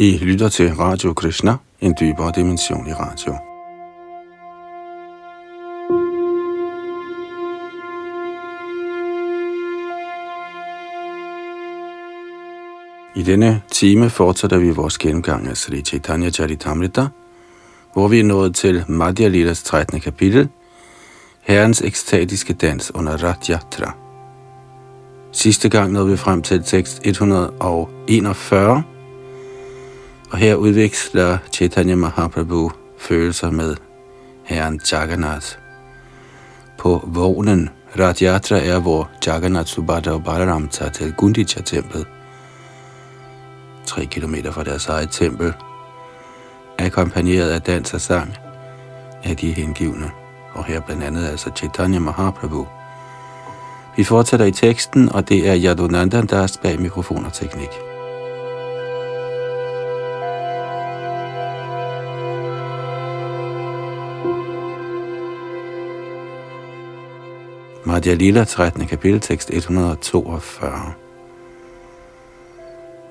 I lytter til Radio Krishna, en dybere dimension i radio. I denne time fortsætter vi vores gennemgang af Sri Chaitanya Charitamrita, hvor vi er nået til Madhya Lilas 13. kapitel, Herrens ekstatiske dans under Ratiyatra. Sidste gang nåede vi frem til tekst 141, og her udveksler Chaitanya Mahaprabhu følelser med herren Jagannath. På vognen Rath Yatra er, hvor Jagannath, Subhadra og Balaram tager til Gundicha-templet, 3 km fra deres eget tempel, akkompagneret af dans og sang af de hengivne, og her blandt andet altså Chaitanya Mahaprabhu. Vi fortsætter i teksten, og det er Yadunandan, der er bag mikrofon og teknik. fra Jalila 13. kapiteltekst 142 kapitel, tekst 142.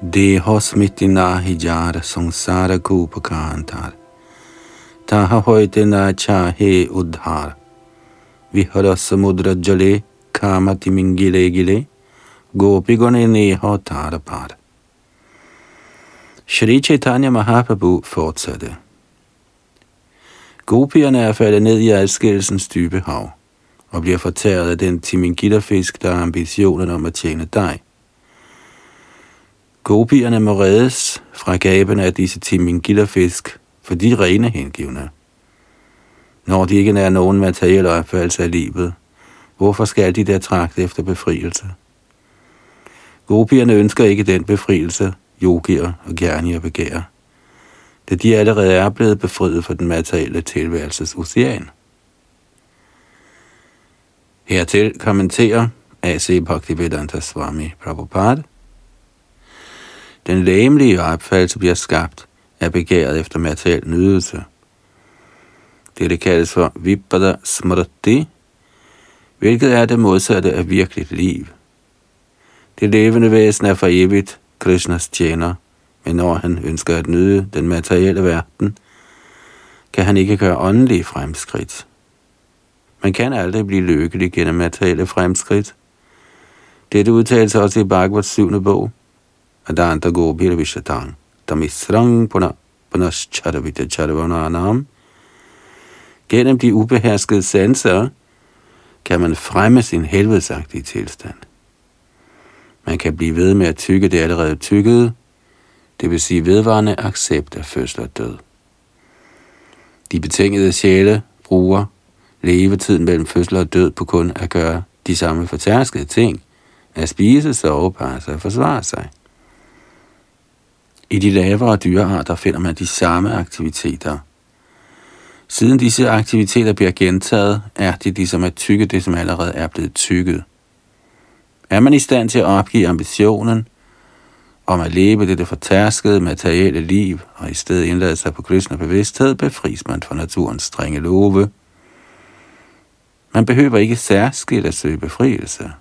Deho smittina hijara samsara gupakantar. Taha hoitina chahe udhar. Vihara samudra jale kamati mingile gile. Gopigone neho tarapar. Shri Chaitanya Mahaprabhu fortsatte. Gopierne er faldet ned i adskillelsens dybe hav og bliver fortæret af den timingitterfisk, der har ambitionen om at tjene dig. Gopierne må reddes fra gaben af disse timingitterfisk, for de er rene hengivne. Når de ikke er nogen materiel opfattelse af livet, hvorfor skal de der tragte efter befrielse? Gopierne ønsker ikke den befrielse, yogier og gerne begærer, da de allerede er blevet befriet fra den materielle tilværelses ocean. Hertil kommenterer A.C. Bhaktivedanta Swami Prabhupada. Den læmelige opfattelse bliver skabt af begæret efter materiel nydelse. Det kaldes for Vipada Smriti, hvilket er det modsatte af virkeligt liv. Det levende væsen er for evigt Krishnas tjener, men når han ønsker at nyde den materielle verden, kan han ikke gøre åndelige fremskridt. Man kan aldrig blive lykkelig gennem materielle fremskridt. Dette udtales også i Bhagavats syvende bog. Adanta Gopira Vishatang, Tamisrang Puna Punas Charavita Charavananam. Gennem de ubeherskede sanser kan man fremme sin helvedesagtige tilstand. Man kan blive ved med at tykke det allerede tykkede, det vil sige vedvarende accept af fødsel og død. De betingede sjæle bruger levetiden mellem fødsel og død på kun at gøre de samme fortærskede ting, at spise, sove, passe og forsvare sig. I de lavere dyrearter finder man de samme aktiviteter. Siden disse aktiviteter bliver gentaget, er de ligesom at tykke det, som allerede er blevet tykket. Er man i stand til at opgive ambitionen om at leve det fortærskede materielle liv, og i stedet indlade sig på Krishna bevidsthed, befries man fra naturens strenge love. Man behøver ikke særskilt at søge befrielse.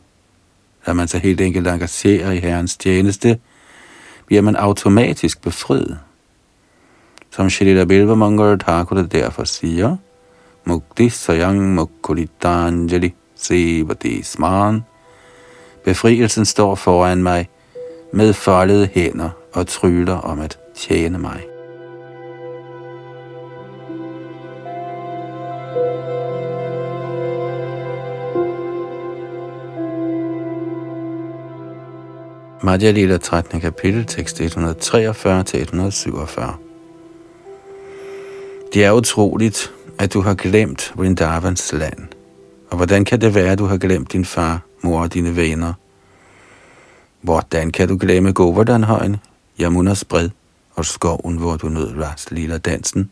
Da man sig helt enkelt engagerer i Herrens tjeneste, bliver man automatisk befriet. Som Shrita Bilvamangal Thakur derfor siger, Mukti Sayang Mukulitanjali Sivati Sman. Befrielsen står foran mig med foldede hænder og tryller om at tjene mig. Madhya Lila 13. kapitel, tekst 143-147. Det er utroligt, at du har glemt Vrindavans land. Og hvordan kan det være, at du har glemt din far, mor og dine venner? Hvordan kan du glemme Govardhanhøjen, Yamunas bred og skoven, hvor du nød Ras Lila dansen?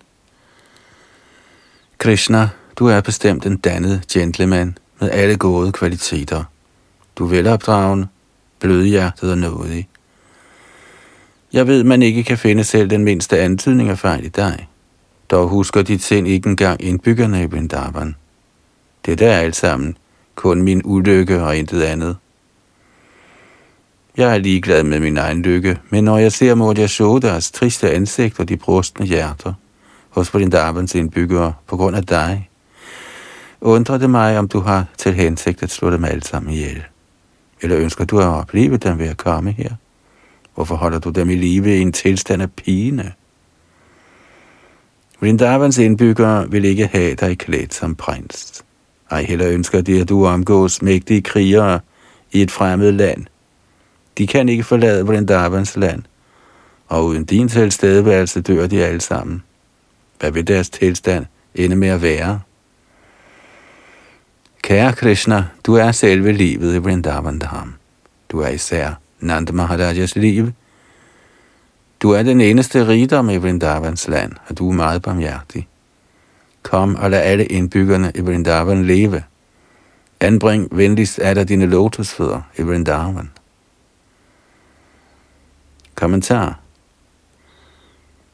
Krishna, du er bestemt en dannet gentleman med alle gode kvaliteter. Du er velopdragen, blødhjertet og nådig. Jeg ved, man ikke kan finde selv den mindste antydning af fejl i dig. Dog husker dit sind ikke engang indbyggerne i Vrindavan. Det er alt sammen kun min ulykke og intet andet. Jeg er ligeglad med min egen lykke, men når jeg ser Mordia Shodas triste ansigt og de brustne hjerter hos Vrindavans indbyggere på grund af dig, undrer det mig, om du har til hensigt at slå dem alle sammen ihjel. Eller ønsker du at opleve dem ved at komme her? Hvorfor holder du dem i live i en tilstand af pine? Vrindavans indbyggere vil ikke have dig klædt som prins. Ej heller ønsker de, at du omgås mægtige krigere i et fremmed land. De kan ikke forlade Vrindavans land, og uden din tilstedeværelse dør de alle sammen. Hvad vil deres tilstand ende med at være? Kære Krishna, du er selve livet i Vrindavan Dham. Du er især Nanda Maharajas liv. Du er den eneste rigdom i Vrindavans land, og du er meget barmhjertig. Kom og lad alle indbyggerne i Vrindavan leve. Anbring venligst af dig dine lotusfødder i Vrindavan. Kommentar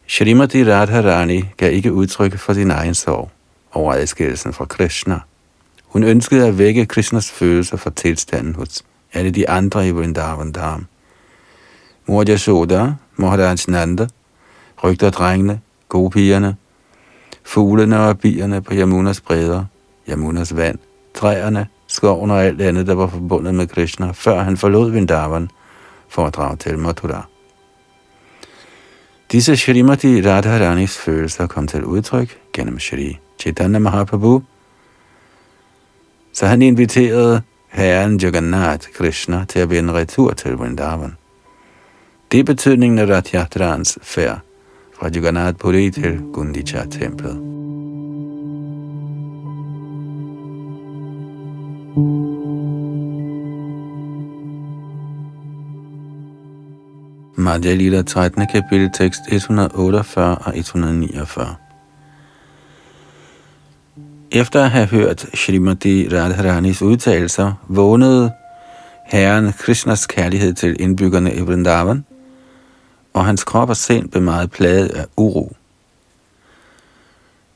Shrimati Radharani gav ikke udtryk for sin egen sorg over adskillelsen fra Krishna. Hun ønskede at vække Krishnas følelser for tilstanden hos alle de andre i Vrindavan Dham. Mor Yashoda, Maharaj Nanda, rygterdrengene, gopigerne, fuglene og bierne på Yamunas bredder, Yamunas vand, træerne, skoven og alt andet, der var forbundet med Krishna, før han forlod Vrindavan for at drage til Mathura. Disse Shrimati Radharanis følelser kom til udtryk gennem Shri Chaitanya Mahaprabhu, så han inviterede herren Jagannath Krishna til at vende retur til Vrindavan. Det er betydningen af Ratyatrans færd fra Jagannath Puri til Gundicha-templet. Madhya Lila 13. kapitel tekst 148 og 149. Efter at have hørt Srimati Radharanis udtalelser, vågnede herren Krishnas kærlighed til indbyggerne i Vrindavan, og hans krop og sind blev meget plaget af uro.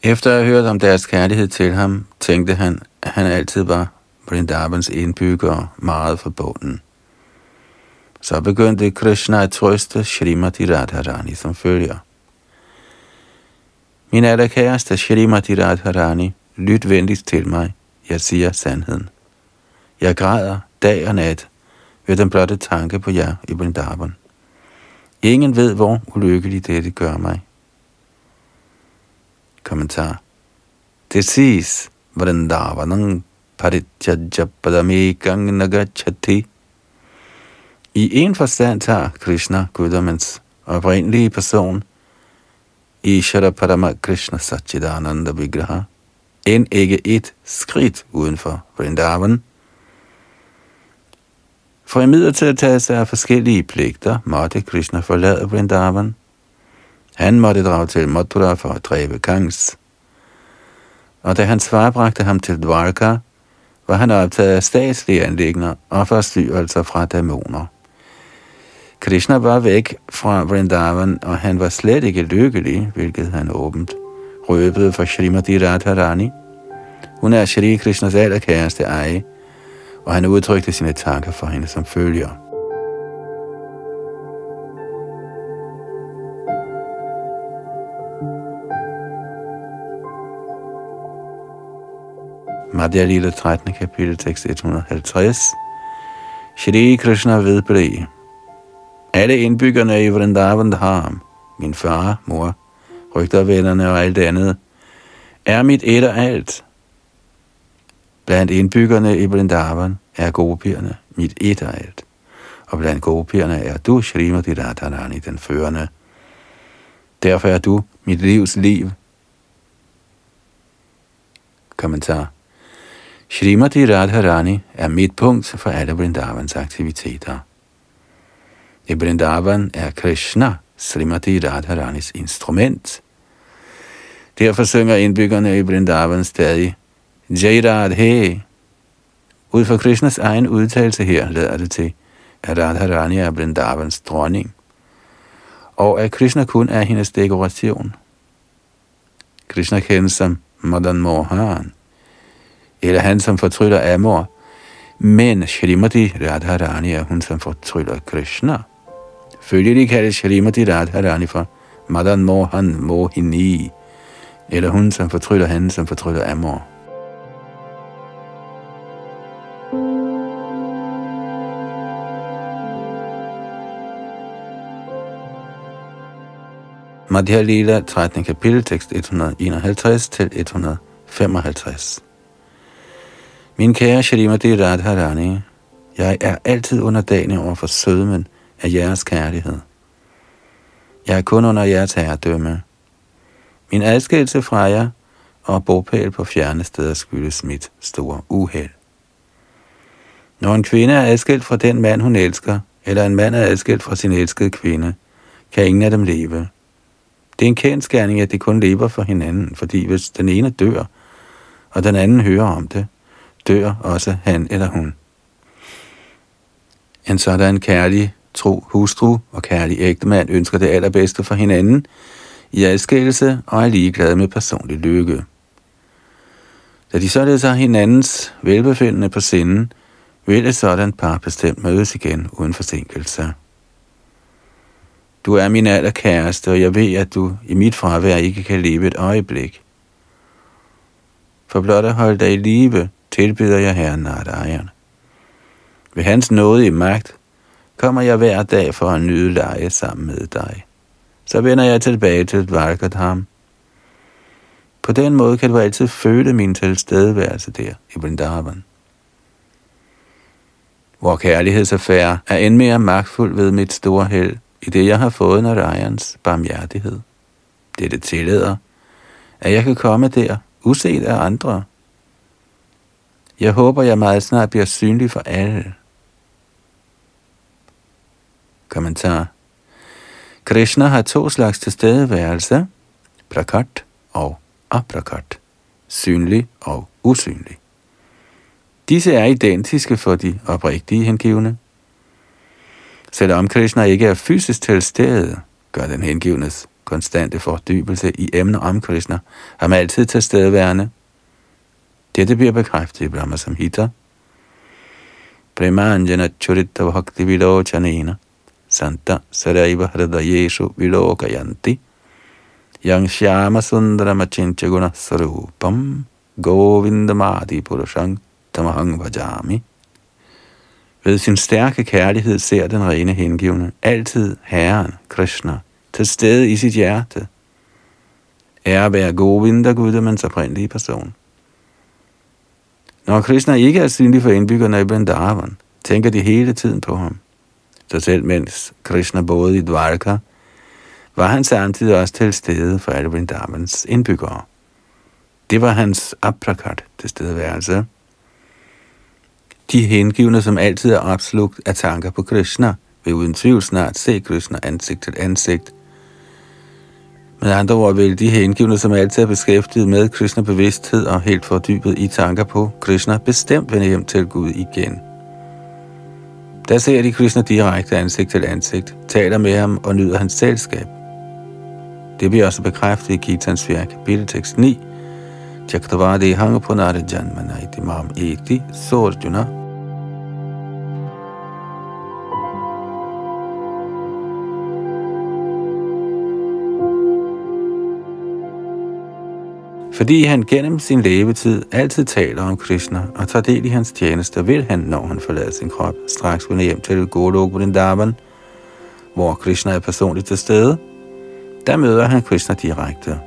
Efter at have hørt om deres kærlighed til ham, tænkte han, at han altid var Vrindavans indbyggere meget forbunden. Så begyndte Krishna at trøste Srimati Radharani som følger. Min allerkæreste Srimati Radharani, lyt venligst til mig, jeg siger sandheden. Jeg græder dag og nat ved den blotte tanke på jer i Vrindavan. Ingen ved, hvor ulykkelig dette gør mig. Kommentar. Det siges, Vrindavanang parityajapadamekang nagachati. I en forstand tager Krishna, guddommens oprindelige person, Ishara Parama Krishna Satchidananda Vigraha, end ikke et skridt uden for Vrindavan. For i til at tage sig af forskellige pligter, måtte Krishna forlade Vrindavan. Han måtte drage til Mathura for at dræbe Kangs. Og da hans far bragte ham til Dvarka, var han optaget af statslige anlægner og forstyrrelser fra dæmoner. Krishna var væk fra Vrindavan, og han var slet ikke lykkelig, hvilket han åbent røbede for Srimati Radharani. Hun er Shri Krishnas allerkæreste eje, og han udtrykte sine tanker for hende som følger. Madhya Lila 13. kapitel tekst 150 Shri Krishna vedblev alle indbyggerne i Vrindavan Dham, min far, mor, rygtervennerne og alt andet, er mit et og alt. Blandt indbyggerne i Vrindavan er gopierne mit et og alt. Og blandt gopierne er du, Srimati Radharani, den førende. Derfor er du mit livs liv. Kommentar. Srimati Radharani er midtpunkt for alle Vrindavans aktiviteter. I Vrindavan er Krishna Srimati Radharanis instrument. Derfor synger indbyggerne i Vrindavan stadig Jai He. Ud fra Krishnas egen udtalelse her lader det til, at Radharani er Vrindavans dronning, og at Krishna kun er hendes dekoration. Krishna kendes som Madan Mohan, eller han som fortryller Amor, Men Shrimati Radharani er hun, som fortryller Krishna. Følgelig kaldes Shrimati Radharani for Madan Mohan Mohini, eller hun, som fortryller han, som fortryller Amor. Madhya Lila, 13. kapitel, tekst 151 til 155. Min kære Shrimati Radharani, jeg er altid underdanig over for sødmen af jeres kærlighed. Jeg er kun under jeres herredømme. Min adskillelse fra jer og bopæl på fjerne steder skyldes mit store uheld. Når en kvinde er adskilt fra den mand, hun elsker, eller en mand er adskilt fra sin elskede kvinde, kan ingen af dem leve. Det er en kendskærning, at de kun lever for hinanden, fordi hvis den ene dør, og den anden hører om det, dør også han eller hun. En sådan kærlig, tro hustru og kærlig ægtemand ønsker det allerbedste for hinanden i adskillelse og er ligeglade med personlig lykke. Da de således har hinandens velbefindende på sinden, vil et sådan par bestemt mødes igen uden forsinkelse. Du er min allerkæreste, og jeg ved, at du i mit fravær ikke kan leve et øjeblik. For blot at holde dig i live, tilbyder jeg Herren Narayan. Ved hans nåde i magt, kommer jeg hver dag for at nyde leje sammen med dig. Så vender jeg tilbage til Dvarkadham. På den måde kan du altid føle min tilstedeværelse der i Vrindavan. Vor kærlighedsaffære er end mere magtfuld ved mit store held, i det jeg har fået Narayans barmhjertighed. Dette tillader, at jeg kan komme der, uset af andre. Jeg håber, jeg meget snart bliver synlig for alle. Kommentar. Krishna har to slags tilstedeværelse, prakat og aprakat, synlig og usynlig. Disse er identiske for de oprigtige hengivne. Selvom Krishna ikke er fysisk til stede, gør den hengivnes konstante fordybelse i emner om Krishna ham altid til stedeværende. Dette bliver bekræftet i Brahma Samhita. Premanjana Churita Bhakti Vilochanena Santa Saraiva Hridayeshu Vilokayanti Yang Shyama Sundara Machincha Guna Sarupam Govindamadi Purushang Tamahang Vajami ved sin stærke kærlighed ser den rene hengivne altid Herren, Krishna, til stede i sit hjerte. Ære være Govinda, Gudemans oprindelige person. Når Krishna ikke er synlig for indbyggerne i Vrindavan, tænker de hele tiden på ham. Så selv mens Krishna boede i Dvarka, var han samtidig også til stede for alle Vrindavans indbyggere. Det var hans aprakat til stedeværelse. De hengivne, som altid er opslugt af tanker på Krishna, vil uden tvivl snart se Krishna ansigt til ansigt. Med andre ord vil de hengivne, som altid er beskæftiget med Krishna bevidsthed og helt fordybet i tanker på Krishna, bestemt vende hjem til Gud igen. Der ser de Krishna direkte ansigt til ansigt, taler med ham og nyder hans selskab. Det bliver også bekræftet i Gitans 4. kapitel tekst 9, Chaktavadi på Janmana iti mam eti sorjuna. Fordi han gennem sin levetid altid taler om Krishna og tager del i hans tjeneste, vil han, når han forlader sin krop, straks vende hjem til Golok Vrindavan, hvor Krishna er personligt til stede. Der møder han Krishna direkte.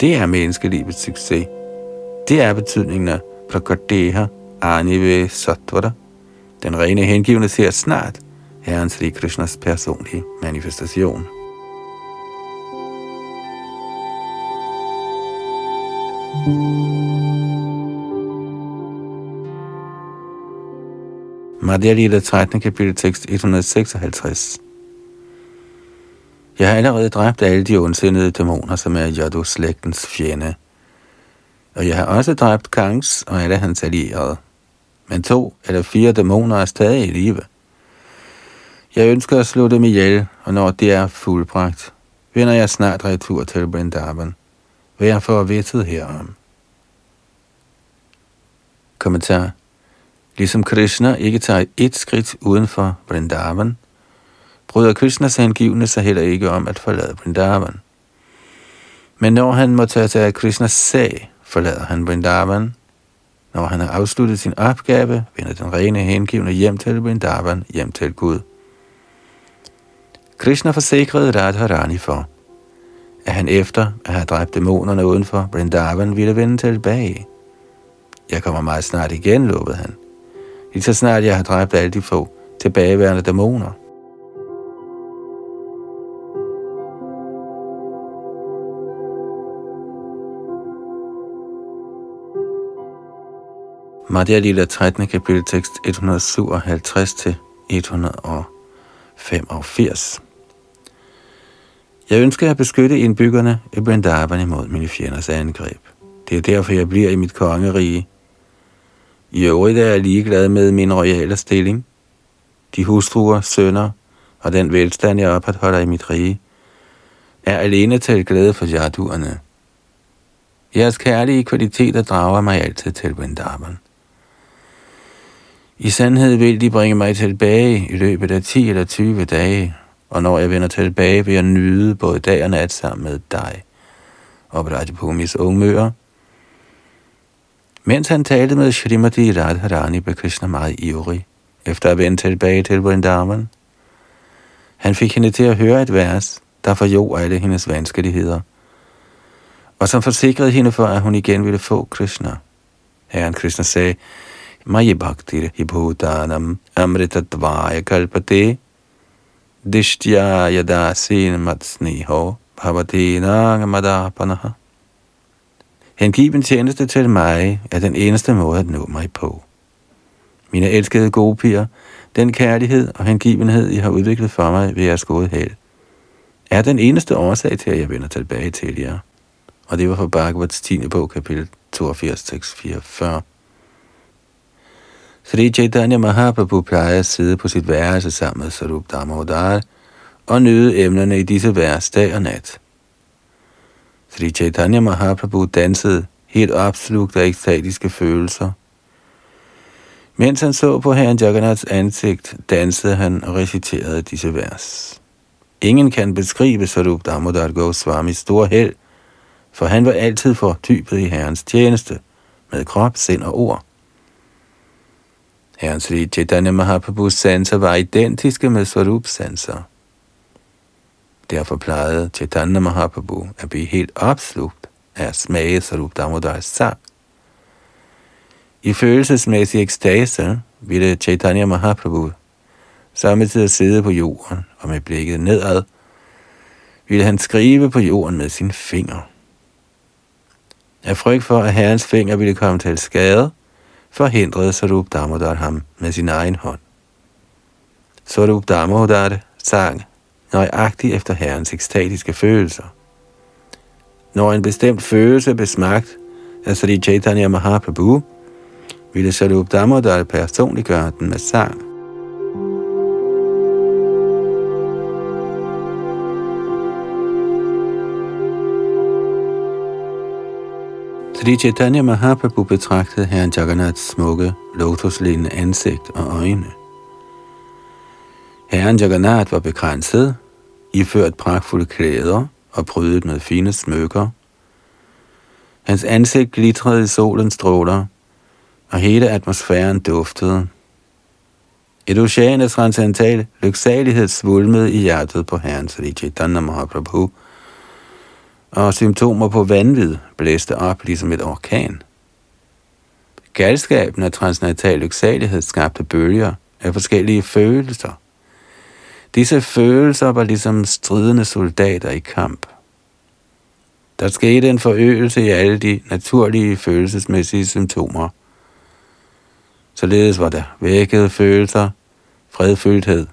Det er menneskelivets succes. Det er betydningen af Prakadeha Anive Sattvara. Den rene hengivne ser snart Herren Sri Krishnas personlige manifestation. Madhya Lila 13. kapitel tekst 156 jeg har allerede dræbt alle de ondsindede dæmoner, som er Yadu-slægtens fjende. Og jeg har også dræbt Kangs og alle hans allierede. Men to eller fire dæmoner er stadig i live. Jeg ønsker at slå dem ihjel, og når det er fuldbragt, vender jeg snart retur til hvad jeg får vittet herom. Kommentar. Ligesom Krishna ikke tager et skridt uden for Vrindavan, bryder Krishnas hengivne sig heller ikke om at forlade Vrindavan. Men når han må tage sig af Krishnas sag, forlader han Vrindavan. Når han har afsluttet sin opgave, vender den rene hengivne hjem til Vrindavan, hjem til Gud. Krishna forsikrede Radharani for, at han efter at have dræbt dæmonerne uden for Brindavan ville vende tilbage. Jeg kommer meget snart igen, lovede han. Lige så snart jeg har dræbt alle de få tilbageværende dæmoner. Madhya Lila 13. kapitel tekst 157 til 185. Jeg ønsker at beskytte indbyggerne i Vrindavan imod mine fjenders angreb. Det er derfor, jeg bliver i mit kongerige. I øvrigt er jeg ligeglad med min royale stilling, de hustruer, sønner og den velstand, jeg opretholder i mit rige, er alene til glæde for jaduerne. Jeres kærlige kvaliteter drager mig altid til Vrindavan. I sandhed vil de bringe mig tilbage i løbet af 10 eller 20 dage, og når jeg vender tilbage, vil jeg nyde både dag og nat sammen med dig. Og Brajapumis ungmøer. Mens han talte med Shrimati Radharani, blev Krishna meget ivrig, efter at vende tilbage til Vrindavan. Han fik hende til at høre et vers, der forjog alle hendes vanskeligheder, og som forsikrede hende for, at hun igen ville få Krishna. Herren Krishna sagde, Mayi Bhaktir Hibhutanam Amritatvaya Kalpate Dishtya Yadasin Matsniho Bhavati Nangamadapanaha Hengiven tjeneste til mig er den eneste måde at nå mig på. Mine elskede gode piger, den kærlighed og hengivenhed, I har udviklet for mig ved jeres gode held, er den eneste årsag til, at jeg vender tilbage til jer. Og det var fra Bhagavats 10. bog, kapitel 82, tekst 44. Sri Chaitanya Mahaprabhu plejer at sidde på sit værelse sammen med Sarup Damodar og nyde emnerne i disse vers dag og nat. Sri Chaitanya Mahaprabhu dansede helt opslugt af ekstatiske følelser. Mens han så på herren Jagannaths ansigt, dansede han og reciterede disse vers. Ingen kan beskrive Sarup Damodar Goswamis store held, for han var altid fordybet i herrens tjeneste, med krop, sind og ord. Herren Sri Chaitanya Mahaprabhus sanser var identiske med Swarup sanser. Derfor plejede Chaitanya Mahaprabhu at blive helt opslugt af at smage Swarup Damodars sang. I følelsesmæssig ekstase ville Chaitanya Mahaprabhu samtidig sidde på jorden og med blikket nedad, ville han skrive på jorden med sin finger. Af frygt for, at herrens finger ville komme til skade, forhindrede Sarup Damodar ham med sin egen hånd. Sarup Damodar sang nøjagtigt efter herrens ekstatiske følelser. Når en bestemt følelse blev smagt af Sri Chaitanya Mahaprabhu, ville Sarup Damodar personligt gøre den med sang. Sri Chaitanya Mahaprabhu betragtede herren Jagannaths smukke, lotuslignende ansigt og øjne. Herren Jagannath var begrænset, iført pragtfulde klæder og prydet med fine smykker. Hans ansigt glitrede i solens stråler, og hele atmosfæren duftede. Et ocean af transcendental lyksalighed svulmede i hjertet på herren Sri Chaitanya Mahaprabhu – og symptomer på vanvid blæste op ligesom et orkan. Galskaben og transnatal lyksalighed skabte bølger af forskellige følelser. Disse følelser var ligesom stridende soldater i kamp. Der skete en forøgelse i alle de naturlige følelsesmæssige symptomer. Således var der vækkede følelser, fredfyldthed,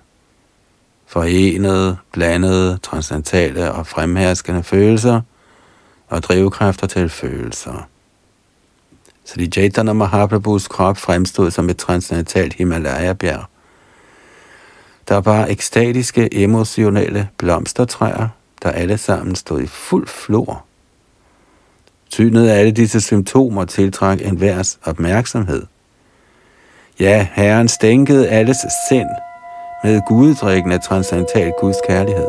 forenede, blandede, transcendentale og fremherskende følelser og drivkræfter til følelser. Så de Chaitanya Mahaprabhus krop fremstod som et transcendentalt Himalaya-bjerg. Der var ekstatiske, emotionelle blomstertræer, der alle sammen stod i fuld flor. Synet af alle disse symptomer tiltrak en opmærksomhed. Ja, Herren stænkede alles sind med guddrikken af transcendental Guds kærlighed.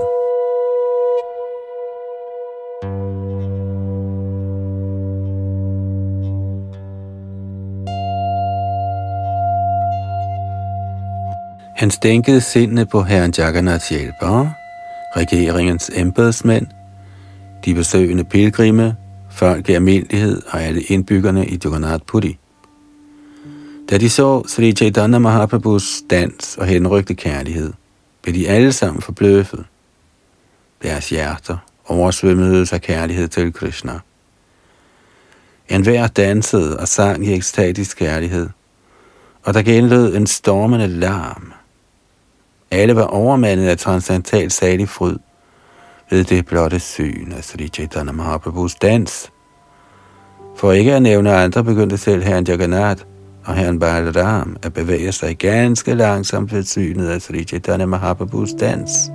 Han stænkede sindene på herren Jagannaths hjælpere, regeringens embedsmænd, de besøgende pilgrimme, folk i almindelighed og alle indbyggerne i Jagannath Puri. Da de så Sri Chaitanya Mahaprabhus dans og henrygte kærlighed, blev de alle sammen forbløffet. Deres hjerter oversvømmedes af kærlighed til Krishna. En hver dansede og sang i ekstatisk kærlighed, og der genlød en stormende larm. Alle var overmandet af transcendental salig fryd ved det blotte syn af Sri Chaitanya Mahaprabhus dans. For ikke at nævne andre begyndte selv herren Jagannath og herren Balaram at bevæge sig ganske langsomt ved synet af Sri Chaitanya Mahaprabhus dans.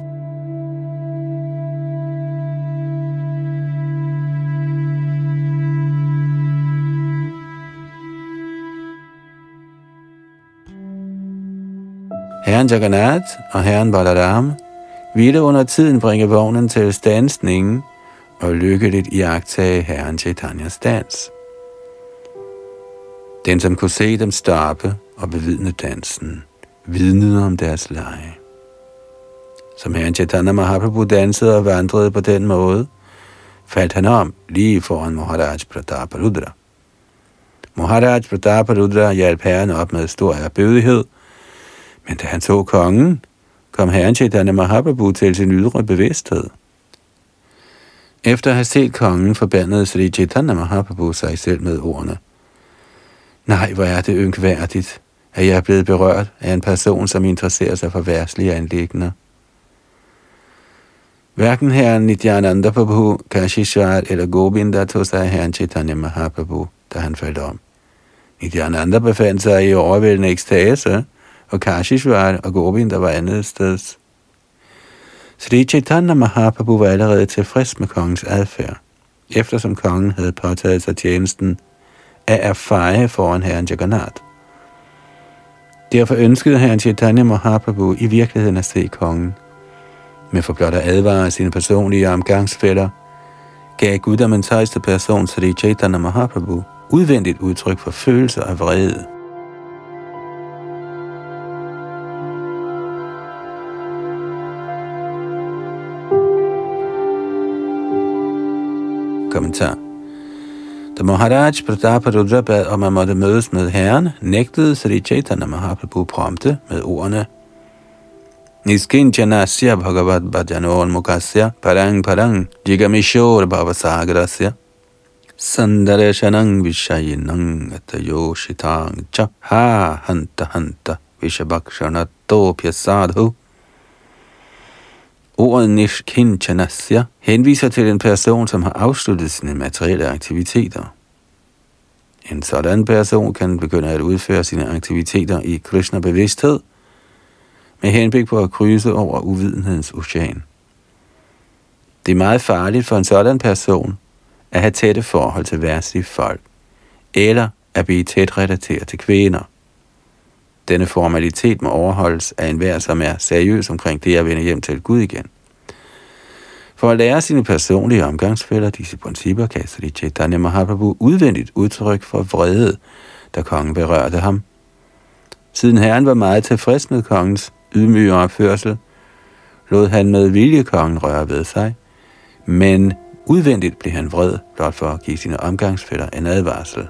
Herren Jagannath og herren Balaram ville under tiden bringe vognen til standsningen og lykkeligt iagtage herren Chaitanyas dans. Den, som kunne se dem stoppe og bevidne dansen, vidnede om deres leje. Som herren Chaitanya Mahaprabhu dansede og vandrede på den måde, faldt han om lige foran Maharaj Prataparudra. Maharaj Prataparudra hjalp herren op med stor erbødighed, men da han så kongen, kom herren Chaitanya Mahaprabhu til sin ydre bevidsthed. Efter at have set kongen, forbandede Sri Chaitanya Mahaprabhu sig selv med ordene. Nej, hvor er det ynkværdigt, at jeg er blevet berørt af en person, som interesserer sig for værtslige anlægner. Hverken herren Nityananda Prabhu, Kashishwar eller Govinda tog sig af herren Chaitanya Mahaprabhu, da han faldt om. Nityananda befandt sig i overvældende ekstase, og Kashishwar og Govinda var andet sted. Sri Chaitanya Mahaprabhu var allerede tilfreds med kongens adfærd, eftersom kongen havde påtaget sig tjenesten af at feje foran herren Jagannath. Derfor ønskede herren Chaitanya Mahaprabhu i virkeligheden at se kongen. Men for blot at advare sine personlige omgangsfælder, gav guddommens højeste person Sri Chaitanya Mahaprabhu udvendigt udtryk for følelser af vrede. Kommentar da Maharaj Prataparudra bad om at måtte mødes med herren, nægtede Sri Chaitanya Mahaprabhu prompte med ordene Niskinjanasya Bhagavad Bhajanon Mukasya Parang Parang Jigamishor Bhavasagrasya Sandareshanang Vishayinang Atayoshitang Cha Ha Hanta Hanta Vishabhakshanatopya Sadhu Ordet Nishkinchanasya henviser til en person, som har afsluttet sine materielle aktiviteter. En sådan person kan begynde at udføre sine aktiviteter i Krishna-bevidsthed, med henblik på at krydse over uvidenhedens ocean. Det er meget farligt for en sådan person at have tætte forhold til værtslige folk, eller at blive tæt relateret til kvinder. Denne formalitet må overholdes af enhver, som er seriøs omkring det at vende hjem til Gud igen. For at lære sine personlige omgangsfælder disse principper, kan Sri Chaitanya Mahaprabhu udvendigt udtryk for vrede, da kongen berørte ham. Siden herren var meget tilfreds med kongens ydmyge opførsel, lod han med vilje kongen røre ved sig, men udvendigt blev han vred blot for at give sine omgangsfælder en advarsel.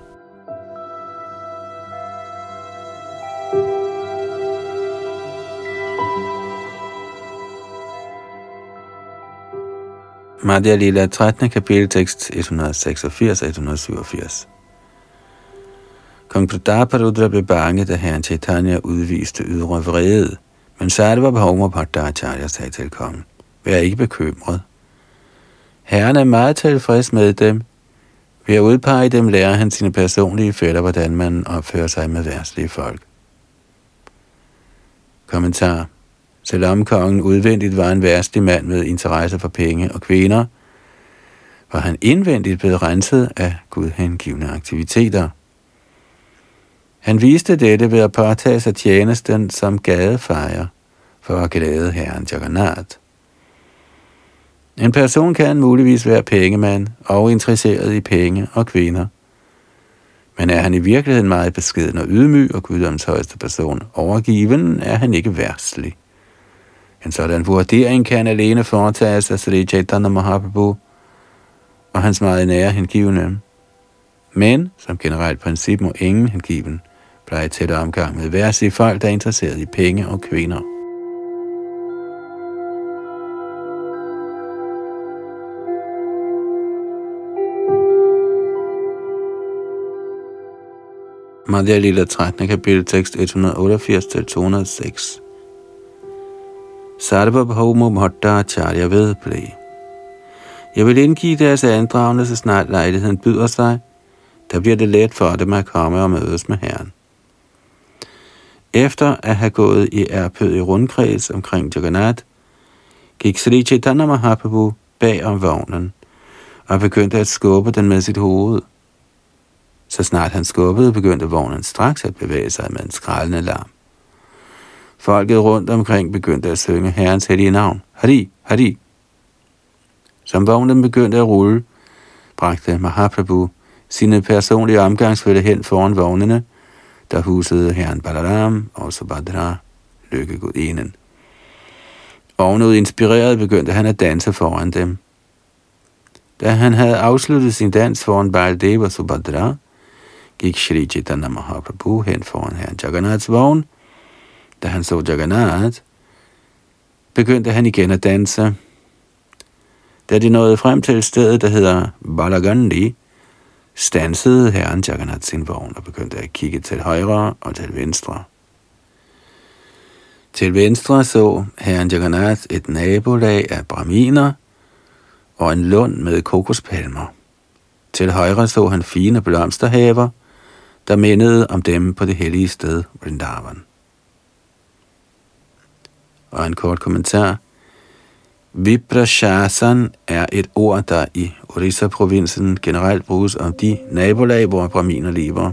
Madhya Lila 13. kapitel, tekst 186 og 187. Kong Prataparudra blev bange, da herren Chaitanya udviste ydre vrede, men Sarva Bhavma Bhattacharya sagde til kongen, Vær ikke bekymret. Herren er meget tilfreds med dem. Ved at udpege dem lærer han sine personlige fælder, hvordan man opfører sig med værtslige folk. Kommentar Selvom kongen udvendigt var en værstlig mand med interesse for penge og kvinder, var han indvendigt blevet renset af gudhengivende aktiviteter. Han viste dette ved at påtage sig tjenesten som gadefejer for at glæde herren Jagannath. En person kan muligvis være pengemand og interesseret i penge og kvinder. Men er han i virkeligheden meget beskeden og ydmyg og guddoms højeste person overgiven, er han ikke værtslig. En sådan vurdering kan alene foretages af Sri Chaitanya Mahaprabhu og hans meget nære hengivne. Men som generelt princip må ingen hengiven pleje tæt omgang med værtslige folk, der er interesseret i penge og kvinder. Madhya Lila 13. kapitel tekst 188-206 Sarvabhauma Bhattacharya vedble. Jeg vil indgive deres andragende, så snart lejligheden byder sig. Der bliver det let for dem at komme og mødes med Herren. Efter at have gået i i rundkreds omkring Jagannath, gik Sri Chaitanya Mahaprabhu bag om vognen og begyndte at skubbe den med sit hoved. Så snart han skubbede, begyndte vognen straks at bevæge sig med en skraldende larm. Folket rundt omkring begyndte at synge Herrens hellige navn. Hari, Hari. Som vognen begyndte at rulle, bragte Mahaprabhu sine personlige omgangsfælde hen foran vognene, der husede herren Balaram og Subhadra, lykkegudinen. Ovenud inspireret begyndte han at danse foran dem. Da han havde afsluttet sin dans foran Baldeva Subhadra, gik Shri Chaitanya Mahaprabhu hen foran herren Jagannaths vogn. Da han så Jagannath, begyndte han igen at danse. Da de nåede frem til et sted, der hedder Balagandi, stansede herren Jagannath sin vogn og begyndte at kigge til højre og til venstre. Til venstre så herren Jagannath et nabolag af braminer og en lund med kokospalmer. Til højre så han fine blomsterhaver – der mindede om dem på det hellige sted Vrindavan. Og en kort kommentar. Viprashasan er et ord, der i Orissa-provincen generelt bruges om de nabolag, hvor braminer lever.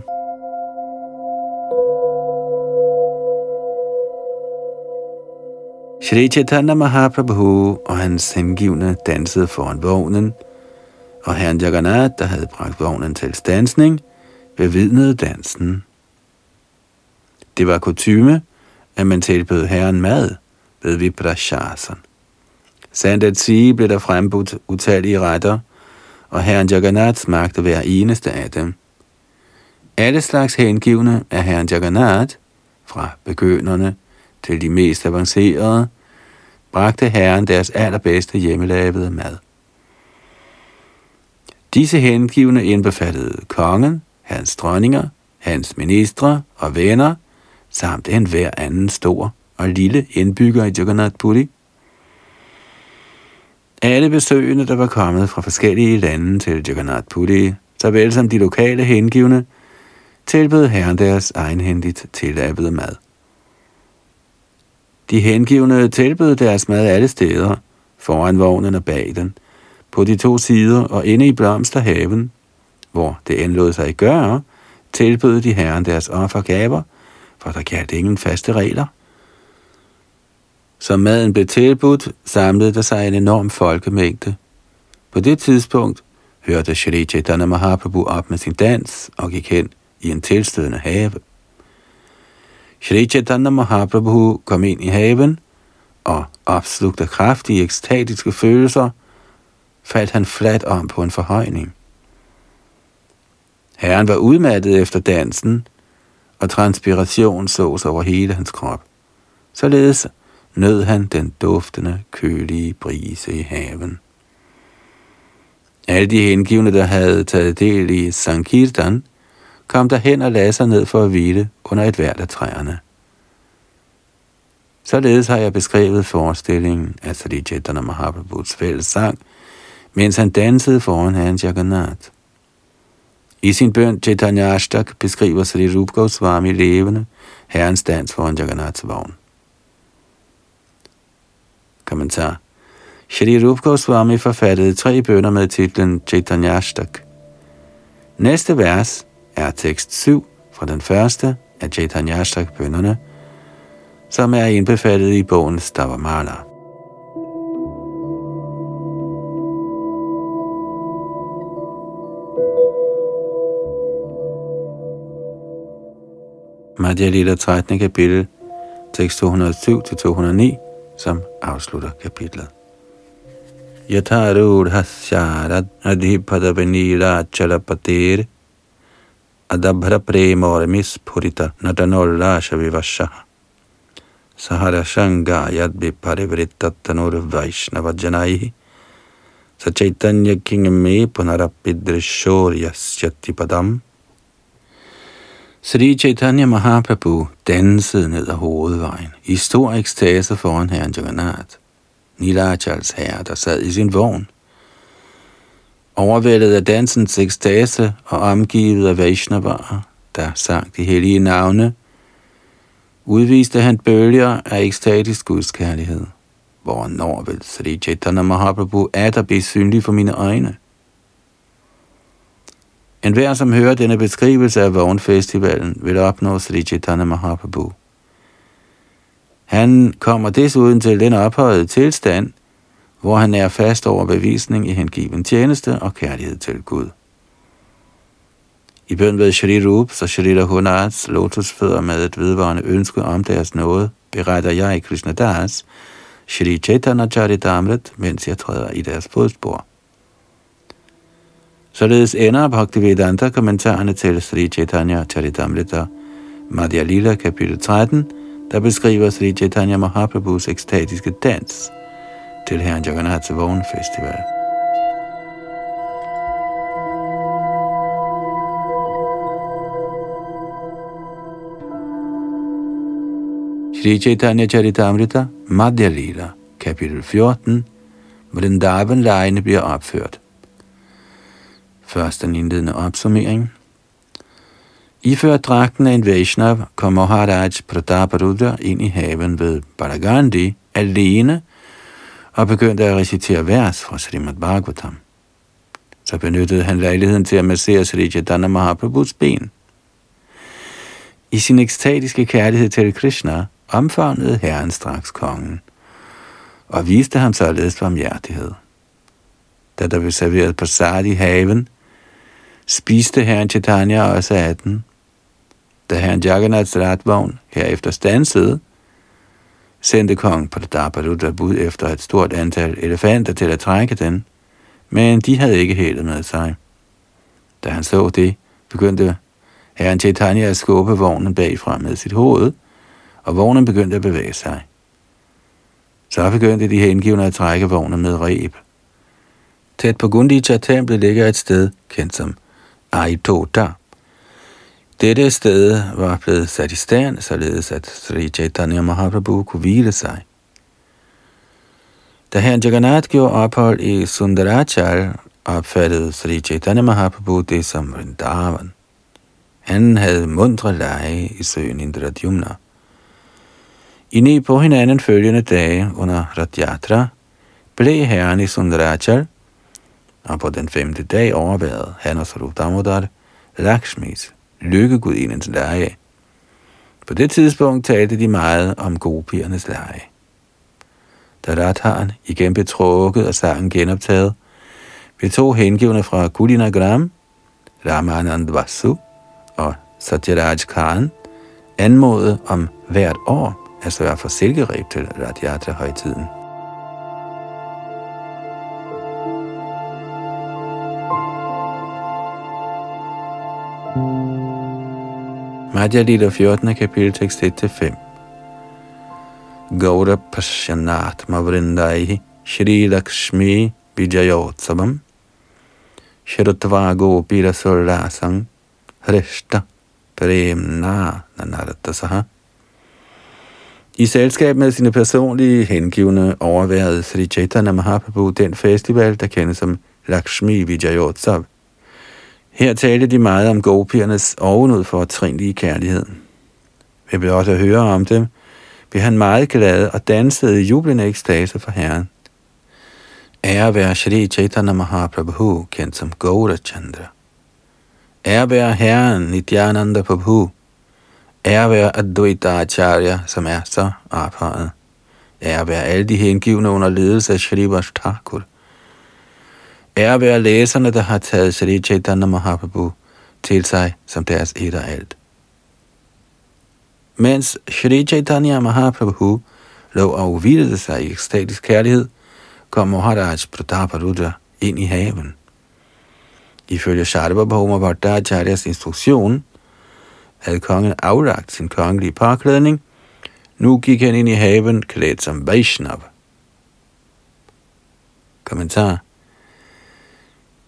Shri Chaitanya Mahaprabhu og hans hengivne dansede foran vognen, og herren Jagannath, der havde bragt vognen til stansning, bevidnede dansen. Det var kutyme, at man tilbød herren mad ved Viprashasan. Sandt at sige blev der frembudt utallige retter, og herren Jagannath smagte hver eneste af dem. Alle slags hengivne af herren Jagannath, fra begynderne til de mest avancerede, bragte herren deres allerbedste hjemmelavede mad. Disse hengivne indbefattede kongen, hans dronninger, hans ministre og venner, samt en hver anden stor og lille indbygger i Jagannath Puri. Alle besøgende, der var kommet fra forskellige lande til Jagannath Puri, såvel som de lokale hengivne, tilbød herren deres egenhændigt tilabede mad. De hengivne tilbød deres mad alle steder, foran vognen og bag den, på de to sider og inde i blomsterhaven, hvor det end lod sig gøre, tilbød de herren deres offergaver, for der galt ingen faste regler. Som maden blev tilbudt, samlede der sig en enorm folkemængde. På det tidspunkt hørte Shri Chaitanya Mahaprabhu op med sin dans og gik hen i en tilstødende have. Shri Chaitanya Mahaprabhu kom ind i haven, og opslugt af kraftige ekstatiske følelser, faldt han fladt om på en forhøjning. Herren var udmattet efter dansen, og transpiration sås over hele hans krop. Således nød han den duftende, kølige brise i haven. Alle de hengivne, der havde taget del i Sankirtan, kom derhen og lagde sig ned for at hvile under et hvert af træerne. Således har jeg beskrevet forestillingen af Sri Chaitanya Mahaprabhus fælles sang, mens han dansede foran hans Jagannath. I sin bøn Chaitanya Ashtak beskriver Sri Rup Goswami levende herrens dans foran Jagannaths vogn. Kommentar Shri Rup Goswami forfattede tre bønder med titlen Chaitanyashtak. Næste vers er tekst 7 fra den første af Chaitanyashtak-bønderne, som er indbefattet i bogen Stavamala. Madhya Lita 13. kapitel, tekst 207-209, som afslutter kapitlet. Yatharudhasyarat adhipadavnira chalapatir adabhra premormis purita natanorrasha vivashaha saharashangayad viparivritatanur vaishnavajanaihi सचैतन्य किंग में पुनरपि दृश्योर्यस्यति पदम Sri Chaitanya Mahaprabhu dansede ned ad hovedvejen i stor ekstase foran herren Jagannath. Nilachals herre, der sad i sin vogn. Overvældet af dansens ekstase og omgivet af Vaishnavarer, der sang de hellige navne, udviste han bølger af ekstatisk gudskærlighed. Hvornår vil Sri Chaitanya Mahaprabhu der blive synlig for mine øjne? En hver, som hører denne beskrivelse af vognfestivalen, vil opnå Sri Chaitanya Mahaprabhu. Han kommer desuden til den ophøjede tilstand, hvor han er fast over bevisning i hengiven tjeneste og kærlighed til Gud. I bøn ved Shri Rup, så Shri Rahunats lotusfødder med et vedvarende ønske om deres nåde, beretter jeg Krishna Das, Shri Chaitanya Charitamrit, mens jeg træder i deres fodspor. Således ender Bhaktivedanta kommentarerne til Sri Chaitanya Charitamrita, Madhya Lila kapitel 13, der beskriver Sri Chaitanya Mahaprabhus ekstatiske dans til Herren Jagannaths vognfestival. Sri Chaitanya Charitamrita, Madhya Lila, kapitel 14, Vrindavan lejene bliver opført. Først den indledende opsummering – Iført dragten af en Vaishnav kom Maharaj Prataparudra ind i haven ved Baragandi alene og begyndte at recitere vers fra Srimad Bhagavatam. Så benyttede han lejligheden til at massere Sri Chaitanya Mahaprabhus ben. I sin ekstatiske kærlighed til Krishna omfavnede Herren straks kongen og viste ham således varmhjertighed. Da der blev serveret prasad i haven, spiste herren Chaitanya også af den, da herren Jagannaths ratvogn herefter stansede, sendte kong Pradapaludha bud efter et stort antal elefanter til at trække den, men de havde ikke hælet med sig. Da han så det, begyndte herren Chaitanya at skubbe vognen bagfra med sit hoved, og vognen begyndte at bevæge sig. Så begyndte de hengivne at trække vognen med reb. Tæt på Gundicha-templet ligger et sted, kendt som Aitota, dette sted var blevet sat i stand, således at Sri Chaitanya Mahaprabhu kunne hvile sig. Da herren Jagannath gjorde ophold i Sundarachal, opfattede Sri Chaitanya Mahaprabhu det som Vrindavan. Han havde mundre lege i søen Indradyumna. I ni på hinanden følgende dage under Radyatra blev herren i Sundarachal, og på den femte dag overværede han og Sarup Damodar Lakshmis lykkegudindens leje. På det tidspunkt talte de meget om gopiernes leje. Da Radharen igen blev trukket og sangen genoptaget, blev to hengivne fra Kulinagram, Ramanand Vasu og Satyaraj Khan, anmodet om hvert år at sørge for silkereb til Radhyatra-højtiden. Madhya Lila 14. kapitel tekst 1-5. Gaura Pashyanatma Vrindaihi Shri Lakshmi Vijayotsavam Shrutva Gopira Surlasang Hrishta Premna Nanartasaha i selskab med sine personlige hengivne overværede Sri Chaitanya Mahaprabhu den festival, der kendes som Lakshmi Vijayotsav. Her talte de meget om gopiernes ovenud for trinlige kærlighed. Vi blev også høre om dem, blev han meget glad og dansede i jublende ekstase for Herren. Ære være Shri Chaitanya Mahaprabhu, kendt som Gaura Chandra. Ære være Herren Nityananda Prabhu, Ære være Advaita Acharya, som er så ophøjet. Ære være alle de hengivne under ledelse af Shri Thakur. Ære være læserne, der har taget Sri Chaitanya Mahaprabhu til sig som deres et og alt. Mens Sri Chaitanya Mahaprabhu lå og hvilede sig i ekstatisk kærlighed, kom Maharaj Prataparudra ind i haven. Ifølge Shadabhabhoma Bhattacharya's instruktion havde kongen aflagt sin kongelige påklædning. Nu gik han ind i haven klædt som Vaishnav. Kommentar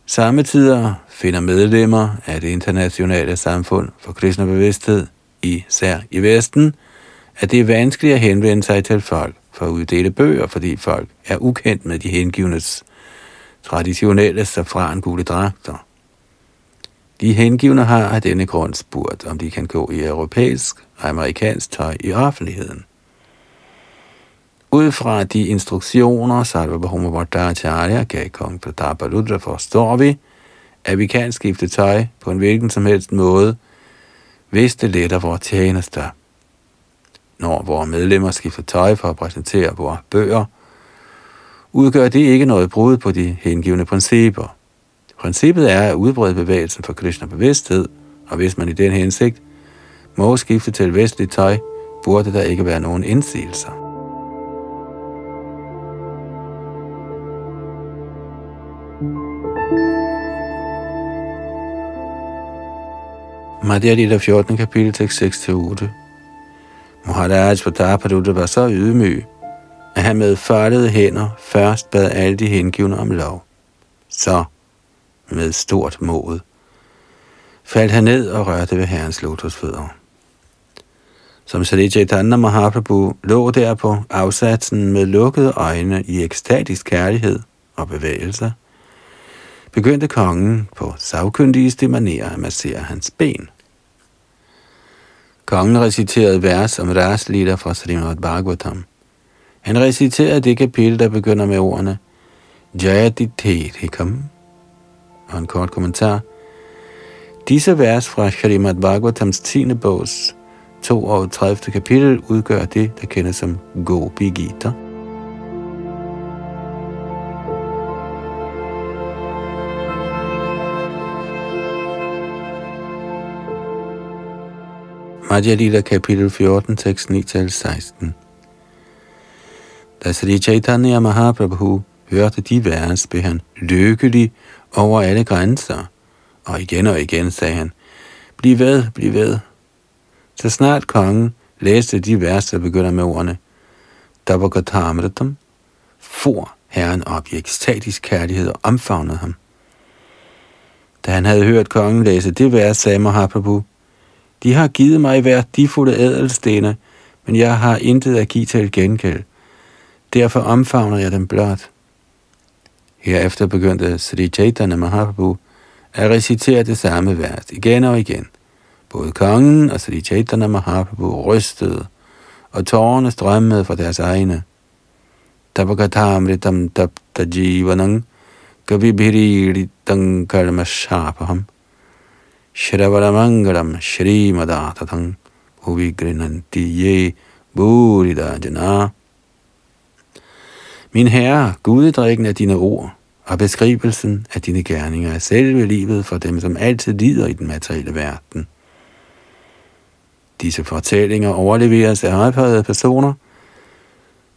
Samtidig finder medlemmer af det internationale samfund for kristne bevidsthed, især i Vesten, at det er vanskeligt at henvende sig til folk for at uddele bøger, fordi folk er ukendt med de hengivnes traditionelle safrangule dragter. De hengivne har af denne grund spurgt, om de kan gå i europæisk og amerikansk tøj i offentligheden. Ud fra de instruktioner, Sarvabhauma Bhattacharya gav kong Prataparudra, forstår vi, at vi kan skifte tøj på en hvilken som helst måde, hvis det letter vores tjenester. Når vores medlemmer skifter tøj for at præsentere vores bøger, udgør det ikke noget brud på de hengivende principper. Princippet er at udbrede bevægelsen for Krishna bevidsthed, og hvis man i den hensigt må skifte til vestligt tøj, burde der ikke være nogen indsigelser. Madhya Lita 14. kapitel tekst 6-8. Muharaj Patapaduta var så ydmyg, at han med faldede hænder først bad alle de hengivne om lov. Så, med stort mod, faldt han ned og rørte ved herrens lotusfødder. Som Sri Chaitanya Mahaprabhu lå der på afsatsen med lukkede øjne i ekstatisk kærlighed og bevægelse, begyndte kongen på savkyndigste manér at massere hans ben. Kongen reciterede vers om Raslita fra Srimad Bhagavatam. Han reciterede det kapitel, der begynder med ordene Jayadithirikam og en kort kommentar. Disse vers fra Srimad Bhagavatams 10. bogs 32. kapitel udgør det, der kendes som Gopi Gita. Madhya Lila kapitel 14, tekst 9-16. Da Sri Chaitanya Mahaprabhu hørte de vers, blev han lykkelig over alle grænser, og igen og igen sagde han, bliv ved, bliv ved. Så snart kongen læste de vers, der begynder med ordene, Dabagatamritam, for herren op i ekstatisk kærlighed og omfavnede ham. Da han havde hørt kongen læse det vers, sagde Mahaprabhu, de har givet mig værdifulde ædelstene, men jeg har intet at give til gengæld. Derfor omfavner jeg dem blot. Herefter begyndte Sri Chaitanya Mahaprabhu at recitere det samme vers igen og igen. Både kongen og Sri Chaitanya Mahaprabhu rystede, og tårerne strømmede fra deres egne. Tabakatamritam tapta jivanang kavibhiritam karma shapaham. Shravaramangaram Shrimadatathang Uvigrinanti Ye Burida Jana. Min herre, guddedrikken af dine ord og beskrivelsen af dine gerninger er selve livet for dem, som altid lider i den materielle verden. Disse fortællinger overleveres af ophøjede personer,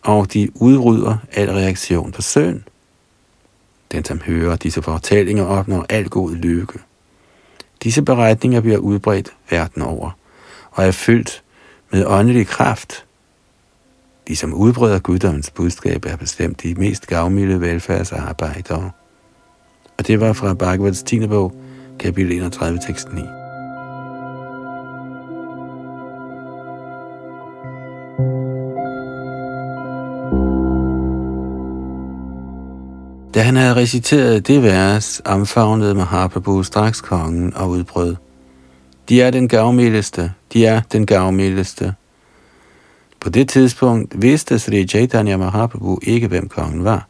og de udrydder al reaktion på søn. Den, som hører disse fortællinger, opnår al god lykke. Disse beretninger bliver udbredt verden over og er fyldt med åndelig kraft. De, som udbreder guddommens budskab, er bestemt de mest gavmilde velfærdsarbejdere. Og det var fra Bhagavats 10. bog, kapitel 31, tekst 9. Da han havde reciteret det vers, omfavnede Mahaprabhu straks kongen og udbrød. De er den gavmildeste, de er den gavmildeste. På det tidspunkt vidste Sri Chaitanya Mahaprabhu ikke, hvem kongen var.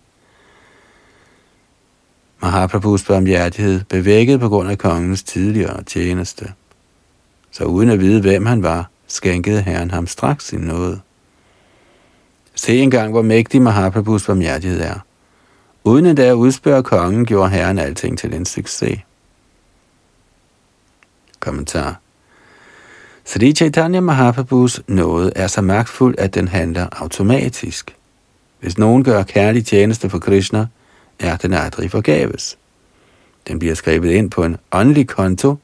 Mahaprabhus barmhjertighed bevægget på grund af kongens tidligere tjeneste. Så uden at vide, hvem han var, skænkede Herren ham straks sin nåde. Se engang, hvor mægtig Mahaprabhus barmhjertighed er. Uden at der udspørge kongen, gjorde Herren alting til en succes. Kommentar. Sri Chaitanya Mahaprabhus nåde er så magtfuld, at den handler automatisk. Hvis nogen gør kærlig tjeneste for Krishna, er den aldrig forgaves. Den bliver skrevet ind på en åndelig konto,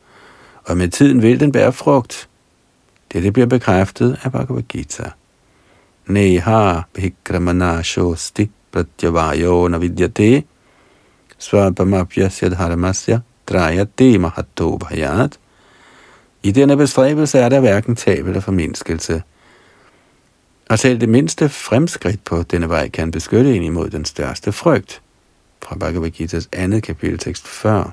og med tiden vil den bære frugt. Dette bliver bekræftet af Bhagavad Gita. Neha bhikramana shosti pratyavayo navidyate svabamapya siddharamasya drayate mahatto bhayat i denne bestræbelse er der hverken tab eller formindskelse. Og selv det mindste fremskridt på denne vej kan beskytte en imod den største frygt. Fra Bhagavad Gita's andet kapitel, tekst 40.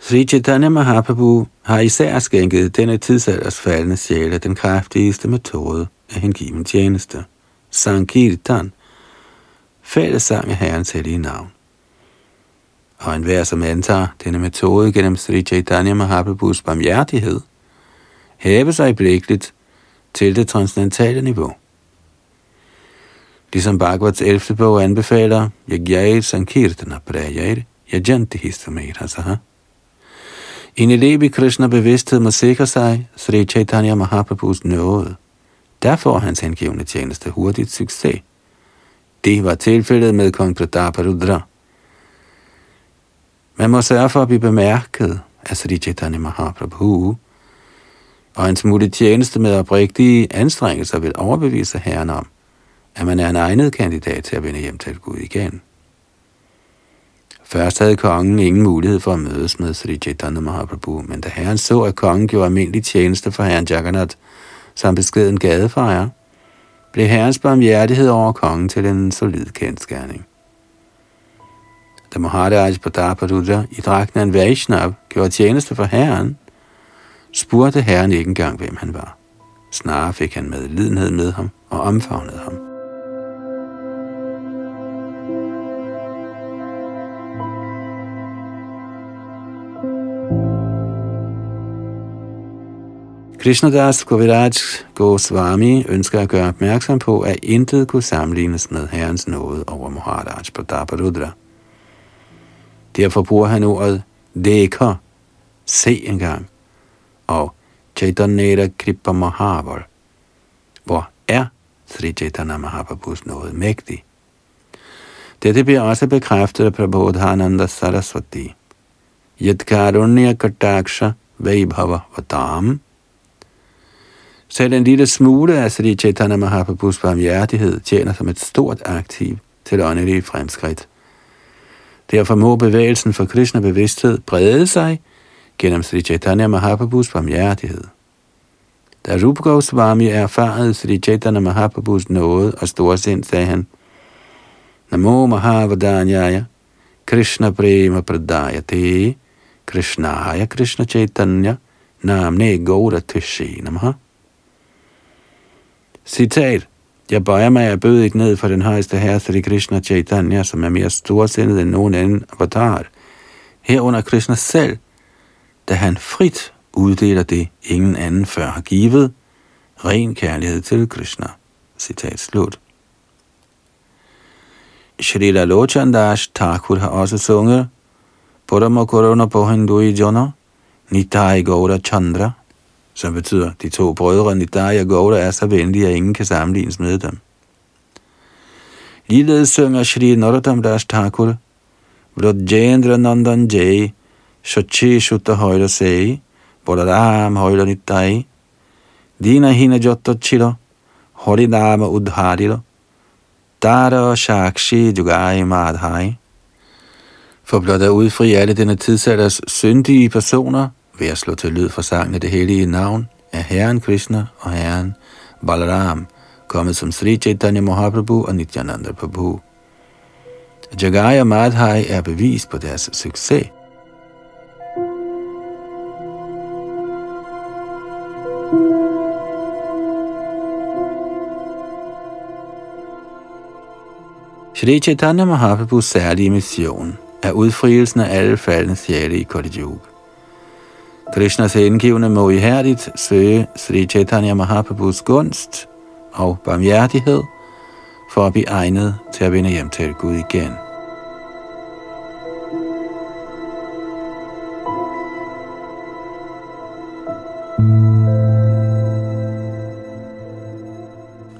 Sri Chaitanya Mahaprabhu har især skænket denne tidsalders faldende sjæle den kraftigste metode af hengiven tjeneste. Sankirtan, fællesang af Herrens hellige navn og enhver, som antager denne metode gennem Sri Chaitanya Mahaprabhus barmhjertighed, hæve sig blikkeligt til det transcendentale niveau. Ligesom Bhagavats 11. bog anbefaler, Yagyair Sankirtana Prayair Yajanti Histameirasaha. En elev i Krishna bevidsthed må sikre sig Sri Chaitanya Mahaprabhus nåde. Der får hans hengivende tjeneste hurtigt succes. Det var tilfældet med kong Prataparudra. Man må sørge for at blive bemærket af Sri Chaitanya Mahaprabhu, og en smule tjeneste med oprigtige anstrengelser vil overbevise herren om, at man er en egnet kandidat til at vende hjem til Gud igen. Først havde kongen ingen mulighed for at mødes med Sri Chaitanya Mahaprabhu, men da herren så, at kongen gjorde almindelig tjeneste for herren Jagannath som beskeden gadefejer, blev herrens barmhjertighed over kongen til en solid kendskærning. Da Maharaj Prataparudra i dragten af en Vaishnav gjorde tjeneste for herren, spurgte herren ikke engang, hvem han var. Snarere fik han medlidenhed med ham og omfavnede ham. Krishnadas Kaviraj Goswami ønsker at gøre opmærksom på, at intet kunne sammenlignes med herrens nåde over Maharaj Prataparudra. Derfor bruger han ordet dækker, se engang, og Chaitanya Kripa Mahavar, hvor er Sri Chaitanya Mahaprabhus noget mægtig. Dette bliver også bekræftet af Prabodhananda Saraswati. Yadkarunya Kataksha Vaibhava Vatam. Selv en lille smule af Sri Chaitanya Mahaprabhus barmhjertighed tjener som et stort aktiv til åndelige fremskridt. Derfor må bevægelsen for Krishna bevidsthed brede sig gennem Sri Chaitanya Mahaprabhus barmhjertighed. Da Rupa Goswami erfarede Sri Chaitanya Mahaprabhus nåde og storsind, sagde han, Namo Mahavadanyaya Krishna Prema Pradayate Krishnaya Krishna Chaitanya Namne Gaura Tishi Namaha. Citat jeg bøjer mig af bød ikke ned for den højeste herre, Sri Krishna Chaitanya, som er mere storsindet end nogen anden avatar. Herunder Krishna selv, da han frit uddeler det, ingen anden før har givet, ren kærlighed til Krishna. Citat slut. Shrila Lochandash Thakur har også sunget Purama Pohindui Jona Nitai Gaura Chandra som betyder, de to brødre Nidaya og Gouda er så venlige, at ingen kan sammenlignes med dem. Ligeledes synger Shri Narottam Das Thakur, Vrajendra Nandan Jay, Shachi Shutta Højla Sei, Bolaram Højla Nidai, Dina Hina Jotta Chilo, Horinama Udharilo, Dara Shakshi Jugai Madhai. For blot at udfri alle denne tidsalders syndige personer, ved at slå til lyd for sangen af det hellige navn er Herren Krishna og Herren Balaram kommet som Sri Chaitanya Mahaprabhu og Nityananda Prabhu. Jagaya Madhai er bevis på deres succes. Shri Chaitanya Mahaprabhus særlige mission er udfrielsen af alle faldende sjæle i Kali Krishnas hengivne må ihærdigt søge Sri Chaitanya Mahaprabhus gunst og barmhjertighed for at blive egnet til at vende hjem til Gud igen.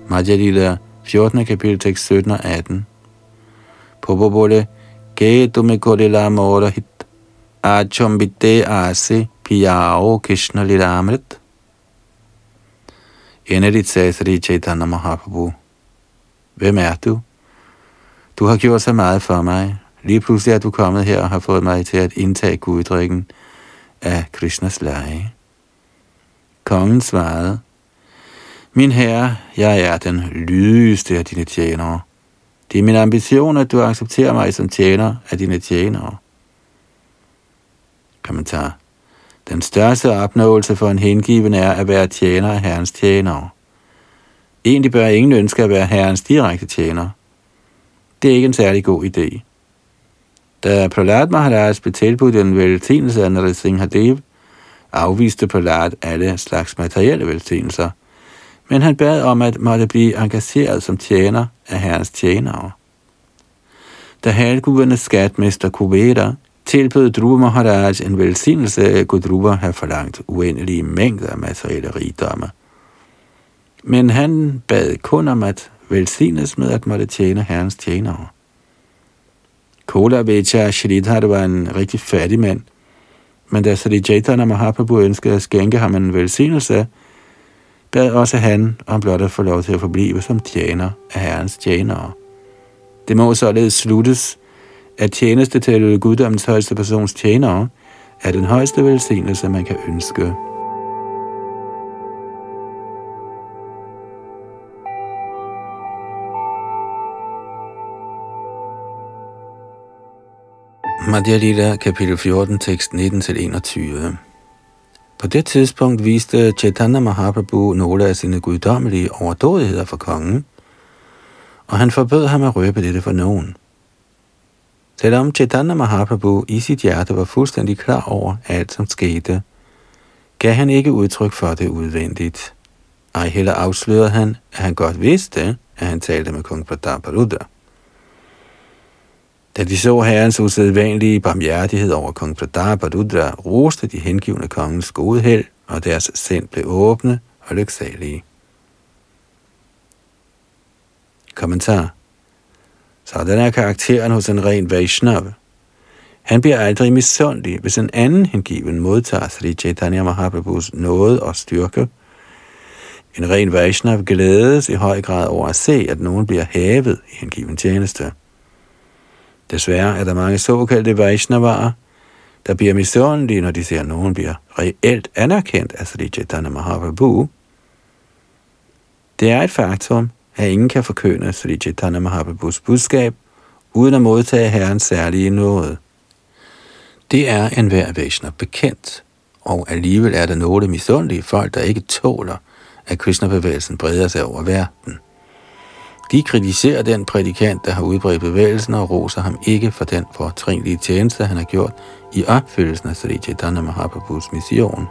Madhya Lila, 14. kapitel, tekst 17 og 18. Popo bole, ge me kore la mora hit, achom bitte ase, piyao Krishna lila amrit. Endeligt sagde Sri Chaitanya Mahaprabhu, Hvem er du? Du har gjort så meget for mig. Lige pludselig er du kommet her og har fået mig til at indtage guddrikken af Krishnas leje. Kongen svarede, Min herre, jeg er den lydigste af dine tjenere. Det er min ambition, at du accepterer mig som tjener af dine tjenere. Kommentar. Den største opnåelse for en hengiven er at være tjener af Herrens tjenere. Egentlig bør ingen ønske at være Herrens direkte tjener. Det er ikke en særlig god idé. Da Prahlad Maharaj blev tilbudt en velsignelse af Narasimhadev, afviste Prahlad alle slags materielle velsignelser, men han bad om at måtte blive engageret som tjener af herrens tjenere. Da halvgudernes skatmester Kuveda tilbød Dhruva Maharaj en velsignelse, kunne Dhruva have forlangt uendelige mængder af materielle rigdomme. Men han bad kun om at velsignes med at måtte tjene herrens tjenere. Kola Vecha Shridhar var en rigtig fattig mand, men da Sri Chaitanya Mahaprabhu ønskede at skænke ham en velsignelse, bad også han om blot at få lov til at forblive som tjener af herrens tjenere. Det må således sluttes, at tjeneste til guddommens højeste persons tjenere er den højeste velsignelse, man kan ønske. Madhya Lila, kapitel 14, tekst 19-21. På det tidspunkt viste Chaitanya Mahaprabhu nogle af sine guddommelige overdådigheder for kongen, og han forbød ham at røbe dette for nogen. Selvom Chaitanya Mahaprabhu i sit hjerte var fuldstændig klar over alt, som skete, gav han ikke udtryk for det udvendigt. Ej heller afslørede han, at han godt vidste, at han talte med kong Prataparudra. Da de så herrens usædvanlige barmhjertighed over kong Prataparudra, roste de hengivne kongens gode held, og deres sind blev åbne og lyksalige. Kommentar sådan er karakteren hos en ren Vaishnava. Han bliver aldrig misundelig, hvis en anden hengiven modtager Sri Chaitanya Mahaprabhus nåde og styrke. En ren Vaishnav glædes i høj grad over at se, at nogen bliver hævet i hengiven tjeneste. Desværre er der mange såkaldte Vaishnavaer, der bliver misundelige, når de ser, at nogen bliver reelt anerkendt af Sri Chaitanya Mahaprabhu. Det er et faktum, at ingen kan forkønne Sri Chaitanya Mahaprabhus budskab, uden at modtage Herrens særlige nåde. Det er enhver væsener Vaishnav bekendt, og alligevel er der nogle misundelige folk, der ikke tåler, at Krishna-bevægelsen breder sig over verden. De kritiserer den prædikant, der har udbredt bevægelsen og roser ham ikke for den fortrinlige tjeneste, han har gjort i opfyldelsen af Sri Chaitanya Mahaprabhus mission.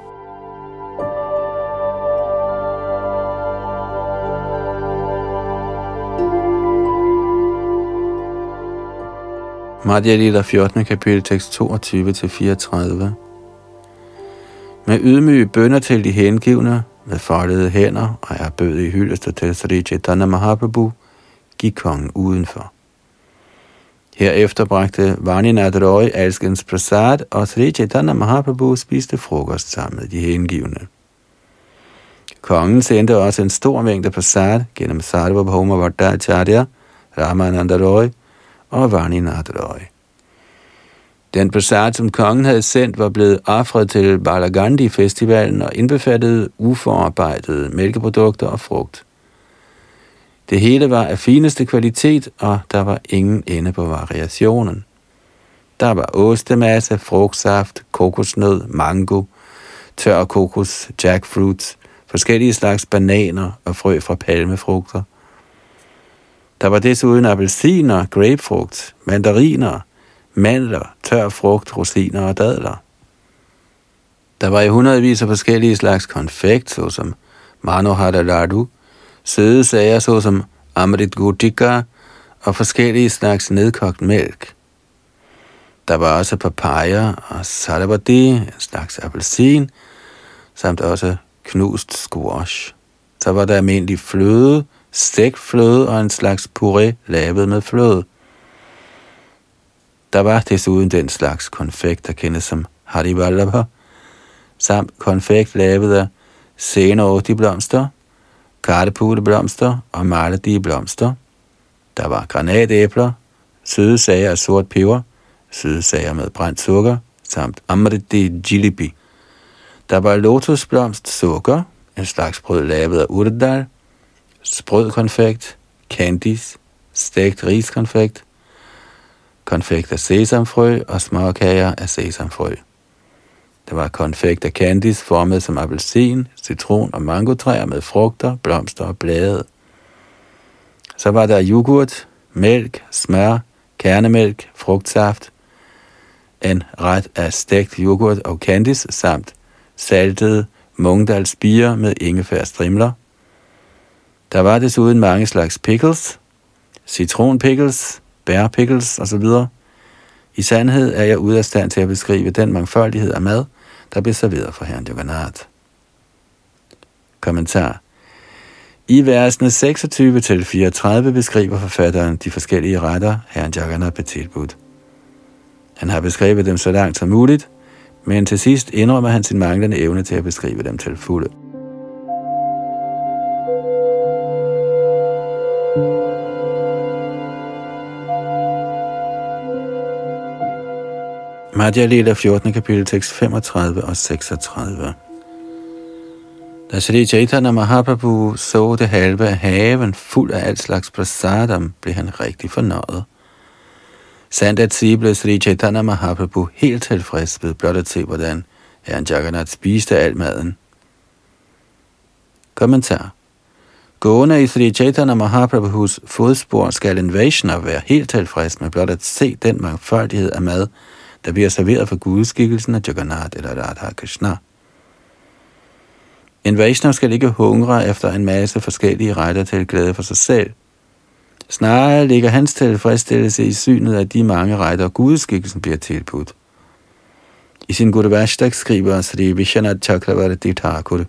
Madhya Lila 14. kapitel tekst 22-34 Med ydmyge bønder til de hengivne, med foldede hænder og er bød i hyldest til Sri Chaitanya Mahaprabhu, gik kongen udenfor. Herefter bragte Vaninath Roy alskens prasad, og Sri Chaitanya Mahaprabhu spiste frokost sammen med de hengivne. Kongen sendte også en stor mængde prasad gennem Sarvabhauma Vardacharya, Ramananda Roy og Varninath Roy. Den prasad, som kongen havde sendt, var blevet offret til Balagandi-festivalen og indbefattede uforarbejdede mælkeprodukter og frugt. Det hele var af fineste kvalitet, og der var ingen ende på variationen. Der var ostemasse, frugtsaft, kokosnød, mango, tør kokos, jackfruits, forskellige slags bananer og frø fra palmefrugter. Der var desuden appelsiner, grapefrugt, mandariner, mandler, tør frugt, rosiner og dadler. Der var i hundredvis af forskellige slags konfekt, såsom Manohara lardu, søde sager såsom Amrit Gutika og forskellige slags nedkogt mælk. Der var også papaya og salavati, en slags appelsin, samt også knust squash. Så var der almindelig fløde, stegt fløde og en slags puré lavet med fløde. Der var desuden den slags konfekt, der kendes som Harivallabha, samt konfekt lavet af senere blomster, karteputeblomster og maledi blomster. Der var granatæbler, søde sager af sort peber, søde sager med brændt sukker, samt amriti jilibi. Der var lotusblomst sukker, en slags brød lavet af urdal, sprød konfekt, candies, stegt riskonfekt, konfekt af sesamfrø og småkager af sesamfrø. Der var konfekt af candies formet som appelsin, citron og mangotræer med frugter, blomster og blade. Så var der yoghurt, mælk, smør, kernemælk, frugtsaft, en ret af stegt yoghurt og candies samt saltede mungdalsbier med ingefær strimler. Der var desuden mange slags pickles, citronpickles, bærpickles osv. I sandhed er jeg ude af stand til at beskrive den mangfoldighed af mad, der blev serveret for herren Jagannath. Kommentar. I versene 26-34 beskriver forfatteren de forskellige retter, herren Jagannath blev tilbudt. Han har beskrevet dem så langt som muligt, men til sidst indrømmer han sin manglende evne til at beskrive dem til fulde. Madhya Lila 14. kapitel tekst 35 og 36. Da Sri Chaitanya Mahaprabhu så det halve af haven fuld af alt slags prasadam, blev han rigtig fornøjet. Sandt at sige blev Sri Chaitanya Mahaprabhu helt tilfreds ved blot at se, hvordan Herren Jagannath spiste al maden. Kommentar. Gående i Sri Chaitanya Mahaprabhus fodspor skal en Vaishnav være helt tilfreds med blot at se den mangfoldighed af mad, der bliver serveret for gudskikkelsen af Jagannath eller Radha Krishna. En Vaishnav skal ikke hungre efter en masse forskellige retter til glæde for sig selv – Snarere ligger hans tilfredsstillelse i synet af de mange retter, gudskikkelsen bliver tilbudt. I sin Guruvashtak skriver Sri Vishanath Chakravarti Thakur,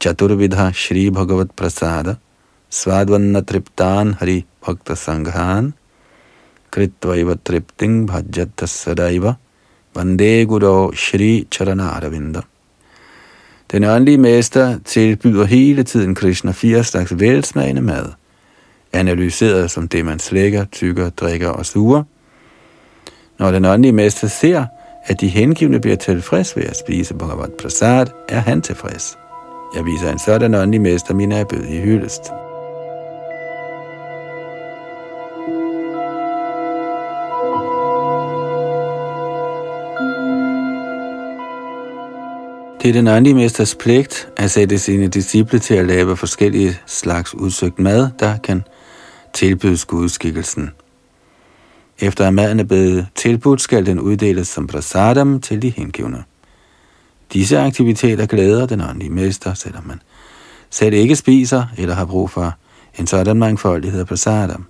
Chaturvidha Shri Bhagavat Prasada, Svadvanna Triptan Hari Bhakta Sanghan, Kritvaiva Tripting Bhajat Sadaiva, Vande Guru Shri Charana Aravinda. Den åndelige mester tilbyder hele tiden Krishna fire slags velsmagende mad – analyseret som det, man slækker, tykker, drikker og suger. Når den åndelige mester ser, at de hengivne bliver tilfreds ved at spise Bhagavad Prasad, er han tilfreds. Jeg viser en sådan åndelig mester min i hyldest. Det er den åndelige mesters pligt at sætte sine disciple til at lave forskellige slags udsøgt mad, der kan tilbydes gudskikkelsen. Efter at maden er blevet tilbudt, skal den uddeles som prasadam til de hengivne. Disse aktiviteter glæder den åndelige mester, selvom man selv ikke spiser eller har brug for en sådan mangfoldighed af prasadam.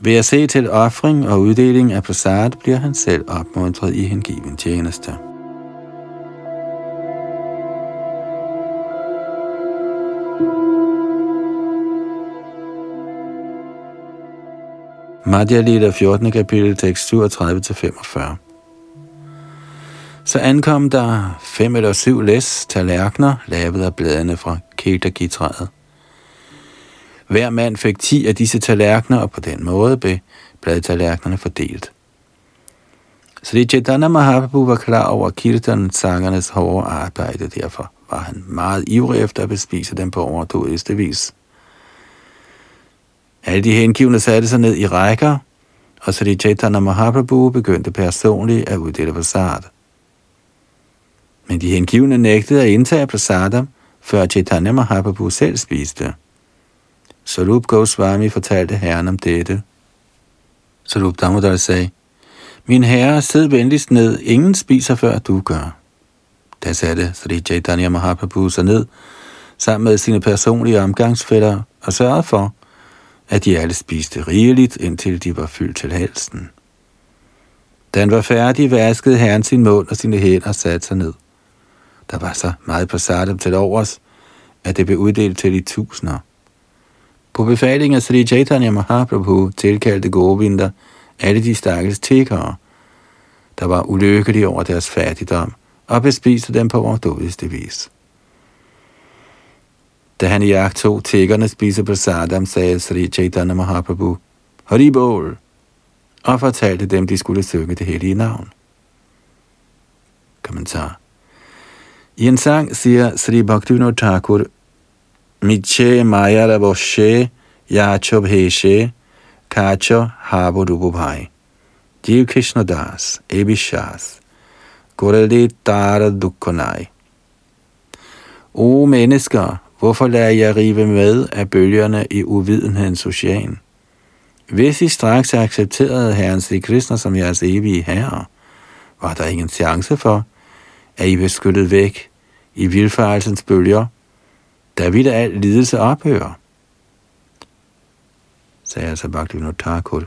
Ved at se til offring og uddeling af prasad, bliver han selv opmuntret i hengiven tjeneste. Madhya Lila 14. kapitel, tekst 37-45. Så ankom der fem eller syv læs tallerkener, lavet af bladene fra Ketaki-træet. Hver mand fik ti af disse tallerkener, og på den måde blev bladtallerkenerne fordelt. Sri Chaitanya Mahaprabhu var klar over kirtan-sangernes hårde arbejde, derfor var han meget ivrig efter at bespise dem på overdådigste vis. Alle de hengivne satte sig ned i rækker, og Sri Chaitanya Mahaprabhu begyndte personligt at uddele prasad. Men de hengivne nægtede at indtage prasadam, før Chaitanya Mahaprabhu selv spiste. Sarup Goswami fortalte herren om dette. Sarup Damodar sagde, Min herre, sid venligst ned. Ingen spiser, før du gør. Da satte Sri Chaitanya Mahaprabhu sig ned sammen med sine personlige omgangsfælder og sørgede for, at de alle spiste rigeligt, indtil de var fyldt til halsen. Da han var færdig, vaskede herren sin mund og sine hænder og satte sig ned. Der var så meget prasadam til overs, at det blev uddelt til de tusinder. På befaling af Sri Chaitanya Mahaprabhu tilkaldte Govinda alle de stakkels tiggere, der var ulykkelige over deres fattigdom, og bespiste dem på vores vis. Da han i jagt tog tiggerne spise på Sadam, sagde Sri Chaitanya Mahaprabhu, Haribol, og fortalte dem, de skulle synge det hellige navn. Kommentar. I en sang siger Sri Bhaktivinoda Thakur, Miche Maya Ravoshe Yacho Kacho Haburububai. Jiv Krishna Das, Ebishas, Gorali Dara Dukkonai. O mennesker, hvorfor lader jeg rive med af bølgerne i uvidenhedens ocean? Hvis I straks accepterede Herren Sri Krishna som jeres evige herre, var der ingen chance for, at I beskyttet væk i vilfarelsens bølger, der ville al lidelse ophøre, sagde altså Bhaktivinoda Thakur.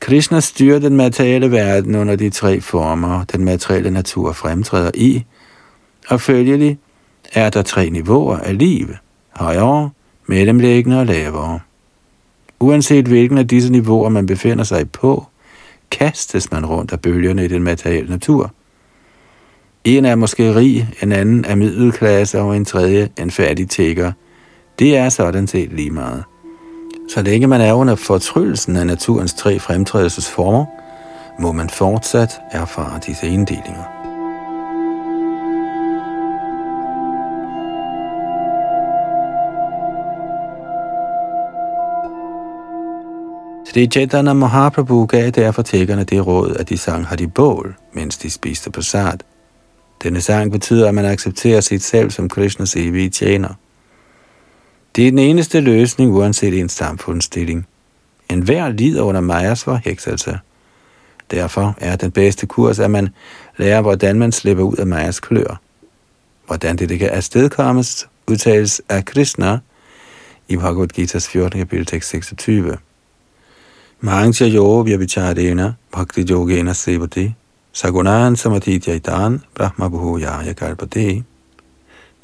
Krishna styrer den materielle verden under de tre former, den materielle natur fremtræder i, og følgelig er der tre niveauer af liv, højere, mellemlæggende og lavere. Uanset hvilken af disse niveauer man befinder sig på, kastes man rundt af bølgerne i den materielle natur. En er måske rig, en anden er middelklasse, og en tredje en fattig tigger. Det er sådan set lige meget. Så længe man er under fortryllelsen af naturens tre fremtrædelsesformer, må man fortsat erfare disse inddelinger. Sri Chaitanya Mahaprabhu gav derfor tækkerne det råd, at de sang har de bål, mens de spiste på sart. Denne sang betyder, at man accepterer sit selv som Krishnas evige tjener. Det er den eneste løsning, uanset en samfundsstilling. En hver lider under Majas forhekselse. Derfor er den bedste kurs, at man lærer, hvordan man slipper ud af Majas klør. Hvordan det kan afstedkommes, udtales af Krishna i Bhagavad Gita's 14. kapitel 26. Mangcha yo vyabicharena bhakti yogena sevate sagunan samadhityaitan brahma bhuya kalpate.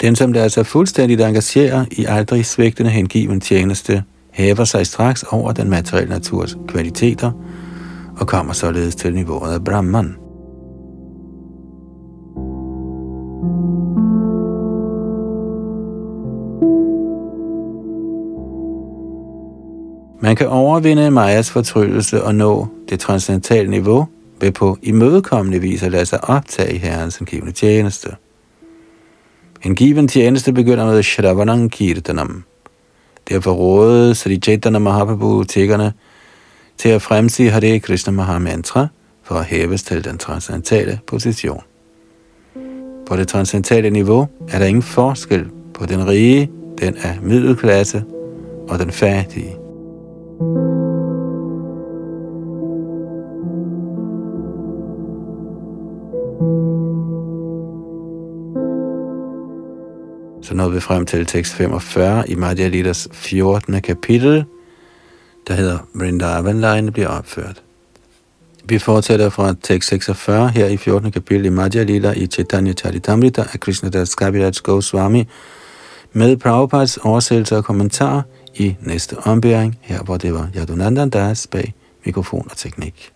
Den, som der sig fuldstændigt engagerer i aldrig svægtende hengiven tjeneste, hæver sig straks over den materielle naturs kvaliteter og kommer således til niveauet af Brahman. Man kan overvinde Majas fortryllelse og nå det transcendentale niveau ved på imødekommende vis at lade sig optage i Herrens angivende tjeneste. En given tjeneste begynder med Shravanam Kirtanam. Derfor rådede Sri Chaitanya Mahaprabhu tiggerne til at fremsige Hare Krishna Mahamantra for at hæves til den transcendentale position. På det transcendentale niveau er der ingen forskel på den rige, den af middelklasse og den fattige. Så nåede vi frem til tekst 45 i Madhya Lidas 14. kapitel, der hedder Vrindavan-lejene bliver opført. Vi fortsætter fra tekst 46 her i 14. kapitel i Madhya Lila i Chaitanya Charitamrita af Krishna Das Kaviraj Goswami med Prabhupads oversættelse og kommentarer i næste ombæring, her hvor det var Yadunandan Das bag mikrofon og teknik.